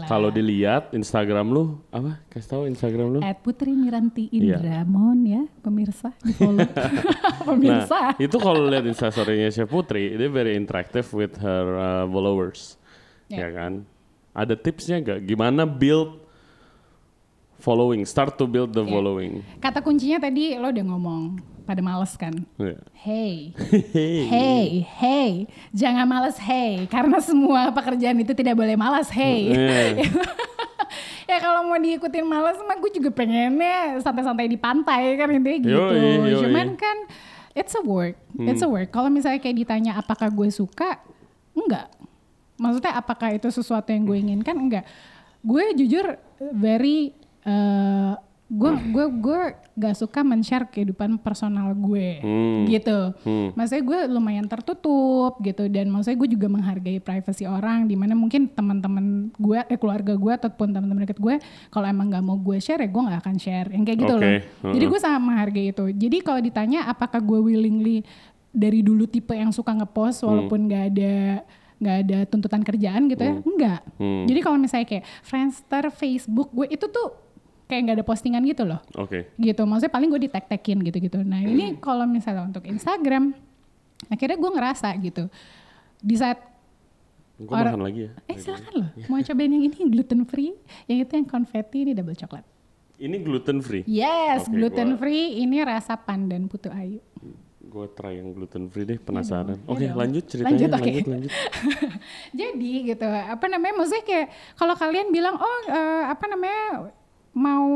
kalau dilihat Instagram lu apa? Kasih tahu Instagram lu. At Putri Miranti Iya. Indra, mohon ya pemirsa di follow. pemirsa. Nah, itu kalau lihat instastorynya Chef Putri, dia very interactive with her uh, followers, Ya. ya kan? Ada tipsnya gak? Gimana build following? Start to build the Ya. following. Kata kuncinya tadi lo udah ngomong pada males kan. Ya. Hey, hey, hey, jangan males hey, karena semua pekerjaan itu tidak boleh malas hey. Iya. ya kalau mau diikutin malas mah gue juga pengennya santai-santai di pantai kan intinya gitu. Yoi, yoi. Cuman kan it's a work, it's a work. Kalau misalnya kayak ditanya apakah gue suka, enggak. Maksudnya apakah itu sesuatu yang gue inginkan? Enggak. Gue jujur very eh, gue gue gue gak suka men-share kehidupan personal gue Hmm. gitu. Hmm. Maksudnya gue lumayan tertutup gitu dan maksudnya gue juga menghargai privasi orang di mana mungkin teman-teman gue, eh, keluarga gue ataupun teman-teman dekat gue kalau emang nggak mau gue share ya gue nggak akan share yang kayak gitu Oke, loh. heeh. Jadi gue sangat menghargai itu. Jadi kalau ditanya apakah gue willingly dari dulu tipe yang suka ngepost walaupun nggak ada nggak ada tuntutan kerjaan gitu ya, enggak. Hmm. Jadi kalau misalnya kayak Friendster, Facebook, gue itu tuh kayak nggak ada postingan gitu loh. Oke. gitu. Maksudnya paling gue di tag tagin gitu gitu nah ini kalau misalnya untuk Instagram akhirnya gue ngerasa gitu. Di saat Gue Orang- makan lagi ya. eh silakan loh. Mau cobain yang ini? Gluten free. Yang itu yang konfeti ini double coklat. Ini gluten free. yes Oke, gluten gua- free. Ini rasa pandan putu ayu Gue try yang gluten free deh, penasaran. dong, Oke, iya dong. lanjut ceritanya. Lanjut, Lanjut, oke. lanjut. jadi gitu apa namanya maksudnya kayak kalau kalian bilang oh eh, apa namanya mau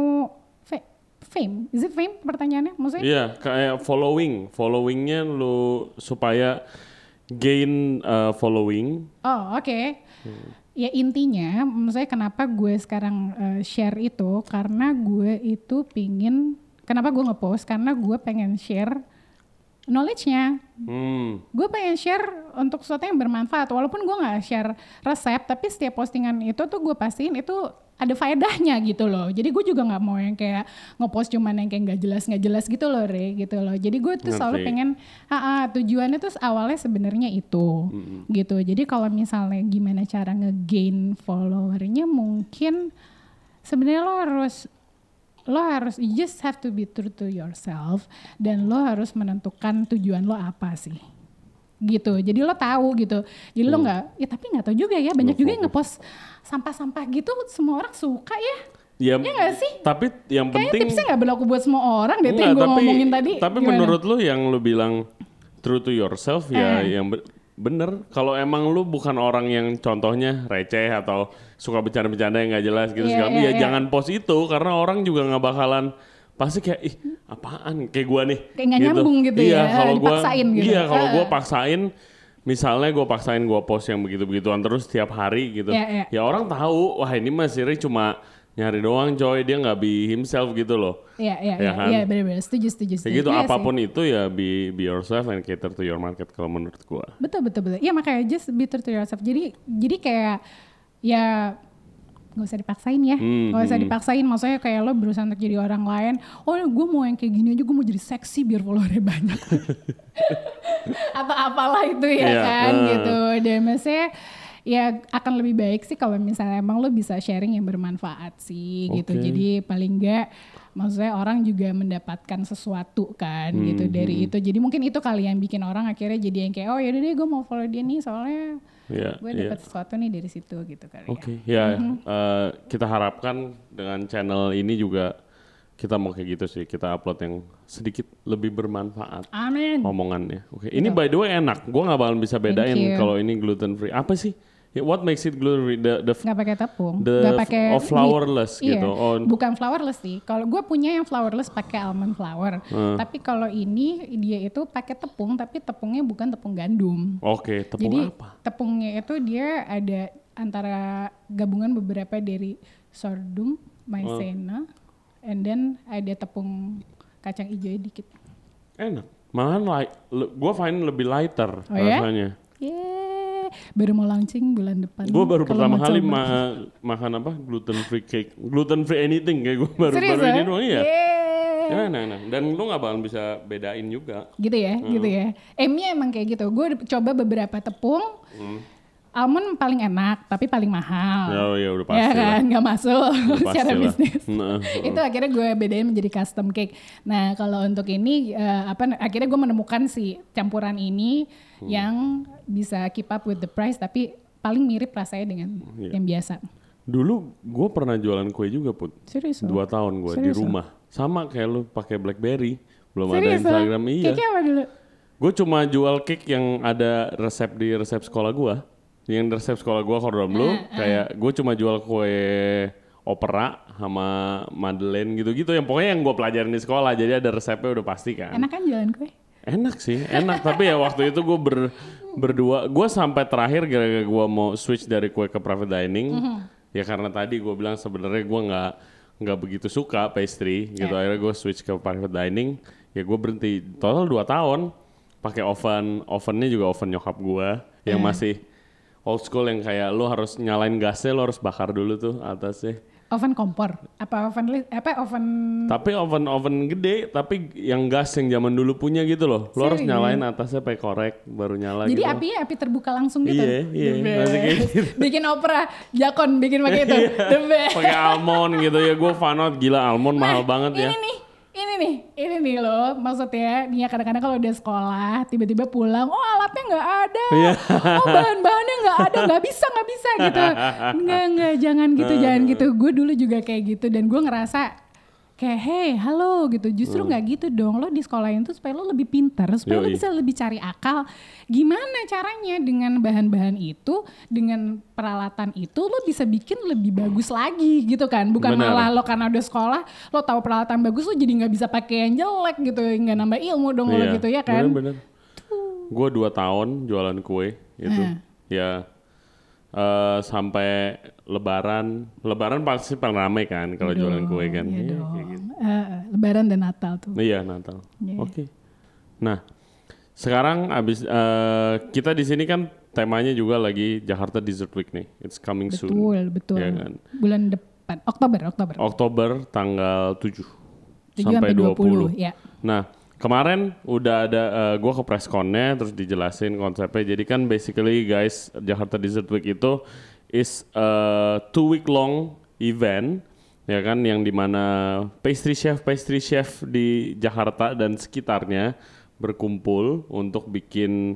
fa- fame is it fame pertanyaannya maksudnya Iya, kayak following. Followingnya lu supaya gain uh, following. Oh oke. Ya intinya, maksudnya kenapa gue sekarang eh, share itu karena gue itu pingin, kenapa gue ngepost karena gue pengen share knowledge-nya. Hmm. Gue pengen share untuk sesuatu yang bermanfaat, walaupun gue nggak share resep, tapi setiap postingan itu tuh gue pastiin itu ada faedahnya gitu loh. Jadi gue juga nggak mau yang kayak ngepost cuman yang kayak nggak jelas nggak jelas gitu loh, Re, gitu loh. Jadi gue tuh selalu pengen, ah, ah, tujuannya tuh awalnya sebenarnya itu, gitu. Jadi kalau misalnya gimana cara ngegain followernya, mungkin sebenarnya lo harus lo harus you just have to be true to yourself dan lo harus menentukan tujuan lo apa sih gitu jadi lo tahu gitu jadi lo nggak ya tapi nggak tahu juga ya banyak Lo juga yang ngepost sampah-sampah gitu semua orang suka ya Ya, Iya nggak sih? tapi yang Kayaknya penting tipsnya nggak berlaku buat semua orang deh. Enggak, yang gue ngomongin tadi. Tapi Gimana? menurut lu yang lu bilang true to yourself ya Eh. yang bener. Kalau emang lu bukan orang yang contohnya receh atau suka bercanda-bercanda yang nggak jelas gitu Iya, segala iya, ya iya. jangan post itu karena orang juga nggak bakalan pasti kayak ih apaan kayak gua nih. Kayak nggak nyambung gitu iya, ya, Kalau gua gitu. Iya, kalau gua paksain Misalnya gue paksain gue post yang begitu-begituan terus tiap hari gitu, Iya, iya. ya orang tahu, wah ini mah Siri cuma nyari doang coy, dia nggak be himself gitu loh. Iya, iya, Ya iya, kan? iya, benar-benar. Setuju, setuju, setuju. Kayak gitu sih. apa pun itu ya be be yourself and cater to your market kalau menurut gua. Betul, betul, betul. Iya makanya just be true to yourself. Jadi, jadi kayak ya nggak usah dipaksain ya, Hmm, nggak usah hmm. dipaksain. Maksudnya kayak lo berusaha untuk jadi orang lain. Oh, gue mau yang kayak gini aja, gue mau jadi seksi biar followernya banyak. Atau apalah itu ya Iya, kan eh. gitu. Dan maksudnya ya akan lebih baik sih kalau misalnya emang lo bisa sharing yang bermanfaat sih gitu. Oke. Jadi paling enggak maksudnya orang juga mendapatkan sesuatu kan Hmm, gitu dari itu. Jadi mungkin itu kali yang bikin orang akhirnya jadi yang kayak oh yaudah deh gue mau follow dia nih soalnya Iya, gue iya. dapat sesuatu nih dari situ gitu kali Oke, ya. ya eh, kita harapkan dengan channel ini juga kita mau kayak gitu sih, kita upload yang sedikit lebih bermanfaat Amin. omongannya. Oke, ini by the way enak, gua nggak bakalan bisa bedain kalau ini gluten free. Apa sih? Ya, what makes it gluten free? The, the Nggak pakai tepung, The nggak f- pakai oh, flourless wheat. gitu. Iya, Oh. bukan flourless sih. Kalau gue punya yang flourless pakai almond flour. Hmm. Tapi kalau ini dia itu pakai tepung, tapi tepungnya bukan tepung gandum. Oke, tepung Jadi apa? tepungnya itu dia ada antara gabungan beberapa dari sorghum, maizena, and then ada tepung kacang hijau dikit. Enak. Malahan light, le- gua find lebih lighter Oh ya? rasanya. Yeay, baru mau launching bulan depan. Gue baru pertama kali ma- makan apa gluten free cake, gluten free anything kayak gue baru Serius baru ya? ini doang ya. Yeay. Ya, nah, nah. Dan lu gak bakalan bisa bedain juga. gitu ya, gitu Hmm. ya. Aimnya emang kayak gitu. Gue coba beberapa tepung. Hmm. Almond paling enak, tapi paling mahal. Ya, ya udah pasti ya kan, nggak masuk Udah secara lah. bisnis. Nah, itu akhirnya gue bedain menjadi custom cake. Nah kalau untuk ini eh, apa? Akhirnya gue menemukan si campuran ini Hmm. yang bisa keep up with the price, tapi paling mirip rasanya dengan Iya. yang biasa. Dulu gue pernah jualan kue juga put. Serius? Dua tahun gue di rumah. Sama kayak lu pakai BlackBerry. Belum Serius? ada? Instagram iya. Cake apa dulu? Gue cuma jual cake yang ada resep di resep sekolah gue. Yang resep sekolah gue kalau lu Ah, kayak gue cuma jual kue opera sama madeleine gitu-gitu. Yang pokoknya yang gue pelajarin di sekolah. Jadi ada resepnya udah pasti kan. Enak kan jalan kue? Enak sih, enak. Tapi ya waktu itu gue ber, berdua, gue sampai terakhir gara-gara gue mau switch dari kue ke private dining. Mhm. Ya karena tadi gue bilang sebenarnya gue nggak nggak begitu suka pastry gitu. Ya. Akhirnya gue switch ke private dining. Ya gue berhenti total 2 tahun. Pakai oven, ovennya juga oven nyokap gue yang Hmm. masih old school yang kayak lo harus nyalain gasnya, lo harus bakar dulu tuh atasnya. Oven kompor? Apa oven apa oven Tapi oven oven gede, tapi yang gas yang zaman dulu punya gitu loh. Lo harus nyalain atasnya pakai korek baru nyala Jadi gitu. apinya api terbuka langsung gitu. Iya, iya, masih kayak gitu. bikin opera, jakon bikin pakai itu. The best. pakai almond gitu ya gue fan out gila almond mahal banget ya Ini nih, ini nih, ini nih loh. Maksudnya, nih ya kadang-kadang kalau udah sekolah, tiba-tiba pulang, oh alatnya nggak ada, Iya. oh bahan-bahannya nggak ada, nggak bisa, nggak bisa gitu. Nggak, nggak, jangan gitu, jangan gitu. Gue dulu juga kayak gitu dan gue ngerasa kayak hey halo gitu. Justru nggak gitu dong. Lo di sekolah itu supaya lo lebih pintar supaya lo Yoi. bisa lebih cari akal. Gimana caranya? Dengan bahan-bahan itu dengan peralatan itu lo bisa bikin lebih bagus lagi gitu kan? Bukan Benar. malah lo karena udah sekolah lo tahu peralatan bagus lo jadi nggak bisa pakai yang jelek gitu. Nggak nambah ilmu dong lo gitu ya kan? bener-bener gue dua tahun jualan kue gitu. Hmm. ya eh, sampai lebaran lebaran pasti paling rame kan kalau jualan kue kan Iya Iya, kayak gitu. Eh, lebaran dan Natal tuh Iya Natal. Iya. Oke. Nah, sekarang abis eh, kita di sini kan temanya juga lagi Jakarta Dessert Week nih. It's coming soon. betul betul Iya kan? bulan depan Oktober Oktober Oktober tanggal 7 7 sampai 20. ya Nah, kemarin udah ada eh, gua ke pressconnya terus dijelasin konsepnya. Jadi kan basically guys, Jakarta Dessert Week itu is a two week long event ya kan yang di mana pastry chef pastry chef di Jakarta dan sekitarnya berkumpul untuk bikin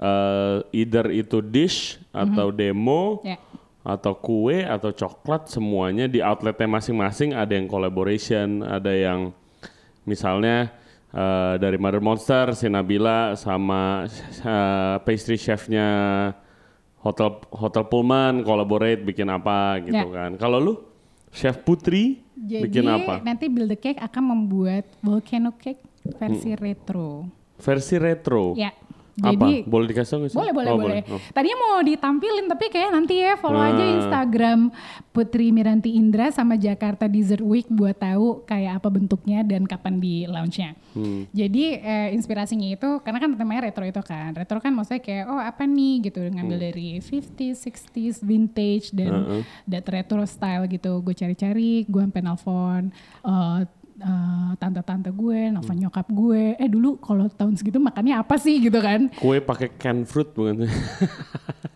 eh, either itu dish atau demo ya. atau kue atau coklat semuanya di outletnya masing-masing. Ada yang collaboration, ada yang misalnya eh, dari Mother Monster, si Nabila sama eh, pastry chefnya Hotel Hotel Pullman collaborate bikin apa gitu Ya. kan. Kalau lu Chef Putri Jadi bikin apa? nanti Build the Cake akan membuat volcano cake Hmm. versi retro. Versi retro. Ya. Jadi Boleh dikasih nggak sih? boleh boleh Oh, boleh. Oh. Tadinya mau ditampilin tapi kayak nanti ya follow aja Ah. Instagram Putri Miranti Indra sama Jakarta Dessert Week buat tahu kayak apa bentuknya dan kapan di launchnya. Hmm. Jadi eh, inspirasinya itu karena kan temanya retro itu kan. Retro kan maksudnya kayak oh apa nih gitu ngambil Hmm. dari 50s, 60s, vintage dan Uh-uh. that retro style gitu. Gue cari-cari, gue sampai nelfon eh, eh, tante-tante gue, nelfon Hmm. nyokap gue. Eh dulu kalau tahun segitu makannya apa sih gitu kan? Kue pakai canned fruit bukan?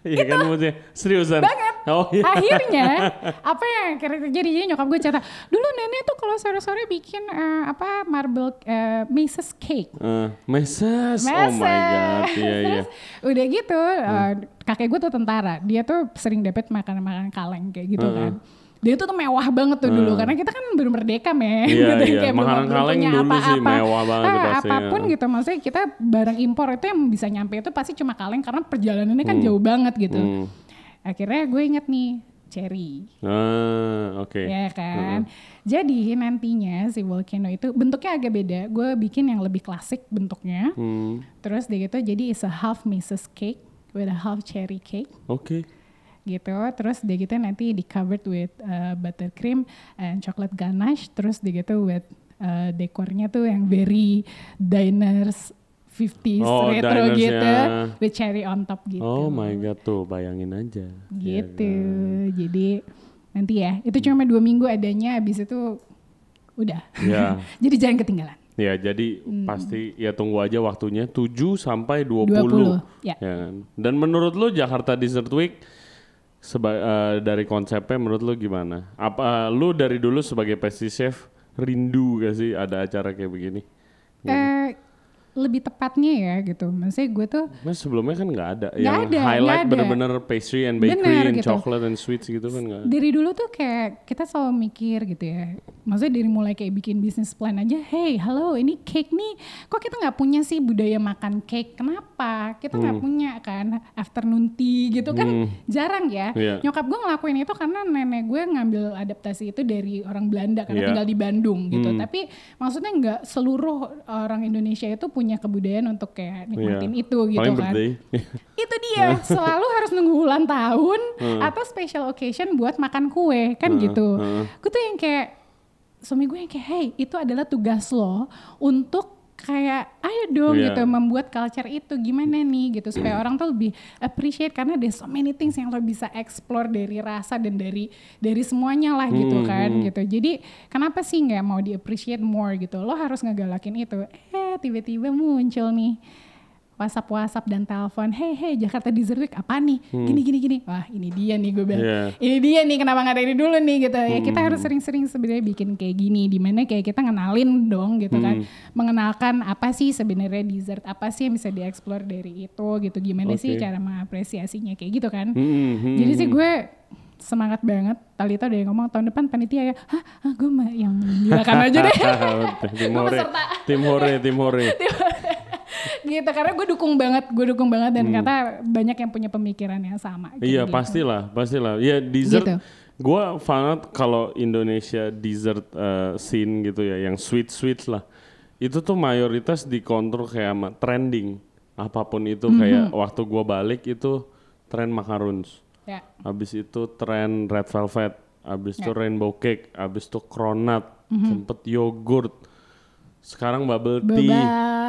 Iya kan maksudnya seriusan? Banget. Oh iya. Akhirnya apa yang akhirnya terjadi jadi nyokap gue cerita dulu nenek tuh kalau sore-sore bikin eh, apa marble eh, Mrs. cake. Eh, meses. Oh my god. Iya iya. Udah gitu eh, kakek gue tuh tentara. Dia tuh sering dapet makanan-makanan kaleng kayak gitu Heeh. kan. Dia tuh tuh mewah banget tuh dulu karena kita kan baru merdeka men. Iya, gitu, iya. kayak belum- Makanan belum punya apa-apa. mewah banget Ah, pasti, Apa pun ya. gitu maksudnya kita barang impor itu yang bisa nyampe itu pasti cuma kaleng karena perjalanannya kan jauh banget gitu. Hmm. Akhirnya gue inget nih cherry. Ah, oke. Ya kan. Jadi nantinya si volcano itu bentuknya agak beda. Gue bikin yang lebih klasik bentuknya. Hmm, Terus dia gitu jadi is a half Mrs. cake with a half cherry cake Oke. Gitu. Terus dia gitu nanti di covered with uh, buttercream and chocolate ganache. Terus dia gitu with uh, dekornya tuh yang very diners 50s Oh, retro gitu ya. with cherry on top gitu. Oh my god tuh bayangin aja. Gitu. kan? Jadi nanti ya itu cuma dua minggu adanya. Habis itu udah. Ya. Jadi jangan ketinggalan. Ya, jadi Hmm. pasti ya tunggu aja waktunya 7 sampai 20. 20, ya. kan? Dan menurut lu Jakarta Dessert Week seba- eh, dari konsepnya menurut lu gimana? Apa lu dari dulu sebagai pastry chef rindu gak sih ada acara kayak begini? Eh, lebih tepatnya ya gitu. Maksudnya gue tuh Mas sebelumnya kan nggak ada Nggak yang ada, highlight ada. bener-bener pastry and bakery Bener, and gitu. chocolate and sweets gitu kan nggak dari dulu tuh kayak kita selalu mikir gitu ya. Maksudnya dari mulai kayak bikin bisnis plan aja, hey, halo, ini cake nih, kok kita nggak punya sih budaya makan cake? Kenapa? Kita Hmm. nggak punya kan afternoon tea gitu kan jarang ya. Iya. Nyokap gue ngelakuin itu karena nenek gue ngambil adaptasi itu dari orang Belanda karena Iya. tinggal di Bandung gitu. Tapi maksudnya nggak seluruh orang Indonesia itu punya kebudayaan untuk kayak nikmatin Iya. itu gitu Paling kan. birthday. itu dia selalu harus nunggu ulang tahun Hmm. atau special occasion buat makan kue kan gitu gue tuh yang kayak suami gue yang kayak hey itu adalah tugas lo untuk kayak ayo dong Iya. gitu membuat culture itu gimana nih gitu supaya orang tuh lebih appreciate karena there's so many things yang lo bisa explore dari rasa dan dari dari semuanya lah gitu Hmm, kan gitu jadi kenapa sih nggak mau di appreciate more gitu lo harus ngegalakin itu eh tiba-tiba muncul nih WhatsApp WhatsApp dan telepon, hey hey Jakarta Dessert Week apa nih? Gini gini gini. Wah ini dia nih gue bilang. Hmm. Iya. Ini dia nih kenapa nggak dari dulu nih gitu. Ya kita Hmm. harus sering-sering sebenarnya bikin kayak gini. Di mana kayak kita ngenalin dong gitu kan. Hmm. Mengenalkan apa sih sebenarnya dessert apa sih yang bisa dieksplor dari itu gitu. Gimana sih Oke. cara mengapresiasinya kayak gitu kan. Hmm, hmm, Jadi sih gue semangat banget. Talita udah ngomong tahun depan panitia ya. Hah, ah, gue mah yang menggirakan aja deh. tim Gue hore, tim hore, tim hore. gitu karena gue dukung banget gue dukung banget dan kata banyak yang punya pemikiran yang sama Hmm. Iya gitu. pastilah, pastilah. Ya dessert. Gitu. Gua banget kalau Indonesia dessert eh, scene gitu ya, yang sweet sweet lah. Itu tuh mayoritas dikontrol kayak sama trending. Apa pun itu Mhm. kayak waktu gua balik itu tren macarons. Ya Habis itu tren red velvet, habis itu Ya. rainbow cake, habis itu cronut, Mhm. sempet yogurt. Sekarang bubble tea,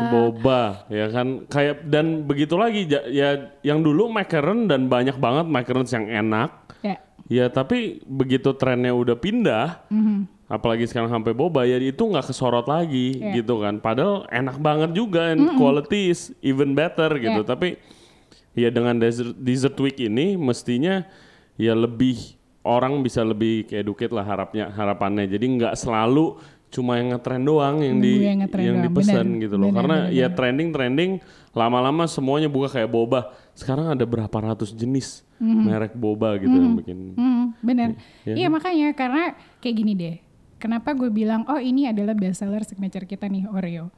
boba, ya kan kayak dan begitu lagi ya yang dulu macaron dan banyak banget macarons yang enak. ya Ya tapi begitu trennya udah pindah, Mhm. apalagi sekarang sampai boba ya itu nggak kesorot lagi Iya. gitu kan. Padahal enak banget juga and quality is even better gitu. Iya. Tapi ya dengan dessert, dessert week ini mestinya ya lebih orang bisa lebih educate lah harapnya harapannya. Jadi nggak selalu cuma yang ngetren doang yang di yang yang dipesan gitu loh. benar, Karena benar, ya trending trending lama-lama semuanya buka kayak boba. sekarang ada berapa ratus jenis merek boba gitu yang bikin. Hmm, bener. Iya Iya makanya karena kayak gini deh. Kenapa gue bilang oh ini adalah best seller signature kita nih Oreo.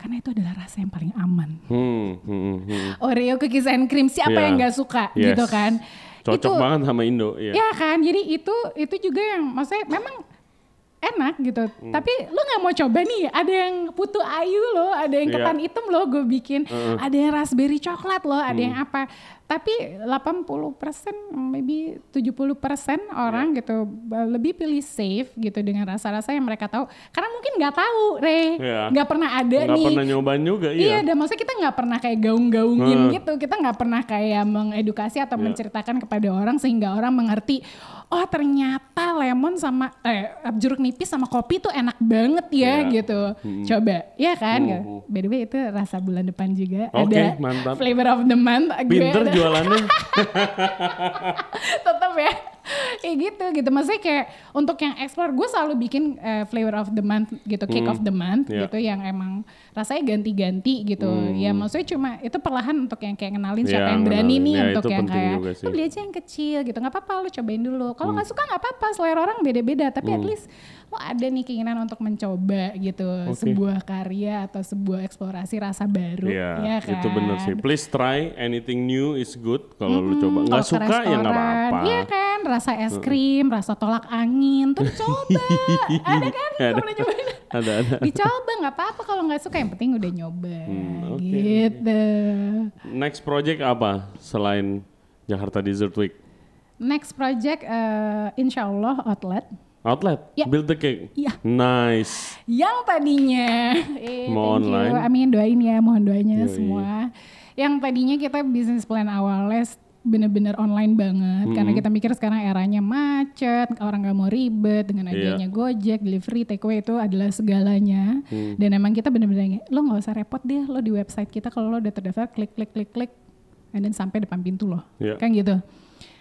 Karena itu adalah rasa yang paling aman. Hmm, hmm, hmm, hmm. Oreo cookies and cream siapa Iya. yang nggak suka Yes. gitu kan? Cocok itu, banget sama Indo, iya. Ya kan, jadi itu itu juga yang maksudnya memang enak gitu. Hmm. Tapi lu nggak mau coba nih, ada yang putu ayu loh, ada yang Iya. ketan hitam loh gue bikin, ada yang raspberry coklat loh, ada Hmm. yang apa. Tapi 80% maybe 70% orang Iya. gitu lebih pilih safe gitu dengan rasa-rasa yang mereka tahu. Karena mungkin nggak tahu, Re, Iya. nggak pernah ada Nggak nih. pernah nyobain juga, Iya, iya. dan maksudnya kita nggak pernah kayak gaung-gaungin Hmm. gitu. Kita nggak pernah kayak mengedukasi atau Iya. menceritakan kepada orang sehingga orang mengerti, oh ternyata lemon sama eh, jeruk nipis sama kopi tuh enak banget ya Iya. gitu. Coba, ya kan? By the way itu rasa bulan depan juga Oke, ada mantap. flavor of the month. Gue Pinter ada- jualannya. tetap ya kayak gitu gitu. Maksudnya kayak untuk yang explore gue selalu bikin eh, flavor of the month gitu cake of the month Iya. gitu yang emang rasanya ganti-ganti gitu. Ya maksudnya cuma itu perlahan untuk yang kayak kenalin siapa Iya, yang berani ngenalin. nih Ya, untuk yang kayak lu beli aja yang kecil gitu. Nggak apa-apa lu cobain dulu. Kalau nggak suka nggak apa-apa. Selera orang beda-beda tapi at least lo ada nih keinginan untuk mencoba gitu sebuah karya atau sebuah eksplorasi rasa baru Iya, ya kan itu bener sih. Please try anything new is good kalau lu coba. Hmm, Nggak kalau ke suka ya nggak apa-apa. Iya kan, rasa es krim, rasa tolak angin, tuh coba. ada kan? Ada. Nyobain? Ada ada. Dicoba nggak apa-apa kalau nggak suka, yang penting udah nyoba. Hmm, oke. Gitu. Next project apa selain Jakarta Dessert Week? Next project, eh, insya Allah outlet. Outlet, Ya. build the cake. Iya. Nice. Yang tadinya, eh, Mau thank you. online. amin doain ya, mohon doanya Yoi. semua. Yang tadinya kita bisnis plan awalnya bener-bener online banget, karena kita mikir sekarang eranya macet, orang nggak mau ribet dengan Iya. adanya Gojek, delivery, takeaway itu adalah segalanya. Dan emang kita bener-bener lo nggak usah repot deh, lo di website kita kalau lo udah terdaftar klik klik klik klik, and then sampai depan pintu lo, Iya. kan gitu.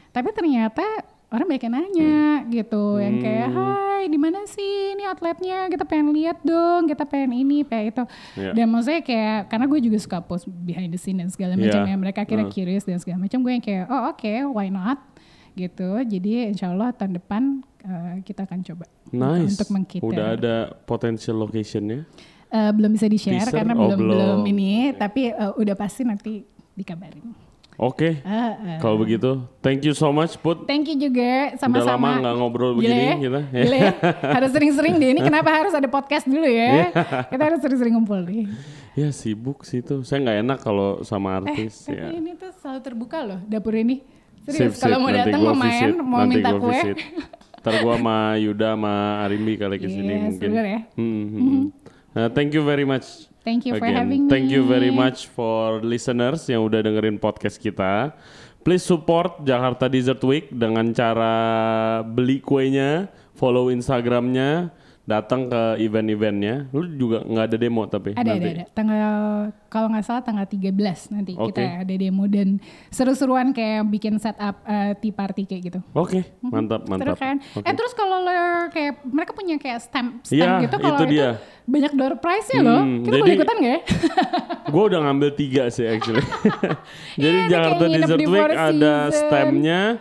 Tapi ternyata orang banyak yang nanya gitu, yang kayak Hmm. hai di mana sih ini outletnya, kita pengen lihat dong, kita pengen ini, pengen itu. Iya. Dan maksudnya kayak karena gue juga suka post behind the scene dan segala macam Iya. ya, mereka kira Uh. curious dan segala macam, gue yang kayak oh oke why not gitu. Jadi insya Allah tahun depan eh, kita akan coba Nice. untuk mengcater. Udah ada potential locationnya. Eh, belum bisa di share karena Oh, belum, belum ini, tapi eh, udah pasti nanti dikabarin. Oke. Ah, ah. Kalau begitu, thank you so much Put. Thank you juga Udah sama-sama. lama nggak ngobrol Gila begini kita. Gila ya? harus sering-sering deh. Ini kenapa harus ada podcast dulu ya? Kita harus sering-sering ngumpul deh. Ya sibuk sih itu. Saya nggak enak kalau sama Eh, artis tapi ya. ini tuh selalu terbuka loh dapur ini. Serius, kalau mau datang mau main, visit. mau Nanti minta kue. Ntar gua sama Yuda sama Arimbi kali ke sini Yes, mungkin. bener ya. Hmm, hmm, hmm. Nah, thank you very much. Thank you for Again, having me. Thank you very much for listeners yang udah dengerin podcast kita. Please support Jakarta Dessert Week dengan cara beli kuenya, follow Instagramnya, datang ke event-eventnya. Lu juga nggak ada demo tapi Ada, ada, nanti. ada. Tanggal, kalau nggak salah tanggal 13 nanti Oke. kita ada demo dan seru-seruan kayak bikin setup uh, tea party kayak gitu. Oke, mantap, Seru mantap. kan? Oke. Eh terus kalau lo kayak mereka punya kayak stamp, stamp Iya, gitu kalau itu itu, dia. banyak door prize-nya loh. Hmm, Kita boleh jadi- ikutan gak ya? Gue udah ngambil tiga sih actually. Jadi ini Jakarta di Week ada Seasons.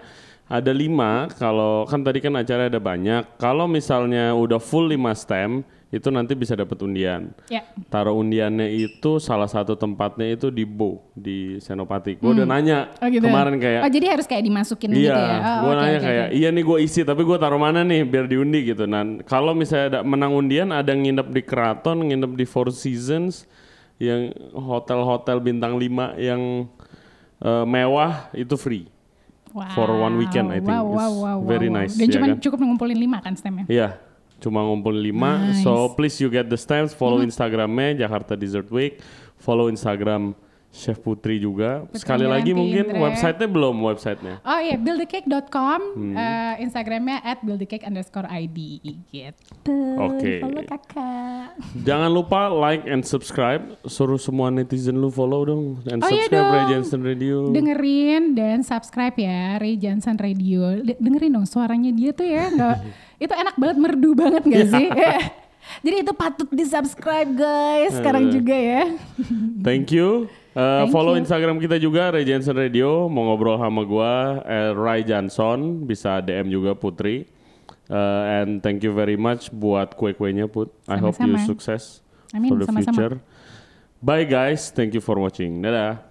Ada lima. Kalau kan tadi kan acara ada banyak. Kalau misalnya udah full lima stem, itu nanti bisa dapat undian. ya. Taruh undiannya itu salah satu tempatnya itu di Bo di Senopati. Gue udah nanya Oh gitu. kemarin kayak. Oh jadi harus kayak dimasukin Iya, gitu ya? Oh, gue oke, nanya oke, kayak, oke. iya nih gue isi, tapi gue taruh mana nih biar diundi gitu. Nah, kalau misalnya ada menang undian, ada yang nginep di Keraton, nginep di Four Seasons, yang hotel-hotel bintang 5 yang eh, mewah itu free. Wow. for one weekend, I think. Wow, wow, It's wow, very wow, wow. nice, Dan ya cuma kan? cukup ngumpulin lima kan stemnya? Iya, cuma ngumpul 5. Nice. So please you get the stamps, follow Instagramnya Jakarta Dessert Week, follow Instagram Chef Putri juga. Putri Sekali lagi mungkin Indra. websitenya belum websitenya. Oh iya, buildthecake.com, Hmm. eh, Instagramnya at buildthecake underscore ID gitu. Oke. Follow kakak. Jangan lupa like and subscribe. Suruh semua netizen lu follow dong and Oh iya subscribe Ray dong. Jensen Radio. Dengerin dan subscribe ya Ray Johnson Radio. De- dengerin dong suaranya dia tuh ya, nggak itu enak banget merdu banget gak Iya. sih? Jadi itu patut di subscribe guys sekarang Eh. juga ya. Thank you. Uh, Thank follow you. Instagram kita juga Ray Jensen Radio. Mau ngobrol sama gua eh, Ray Johnson, bisa DM juga Putri. Uh, and thank you very much buat kue-kuenya Put. I hope you Sama-sama. sukses Amin, for the sama-sama. future. Bye guys, thank you for watching. Dadah.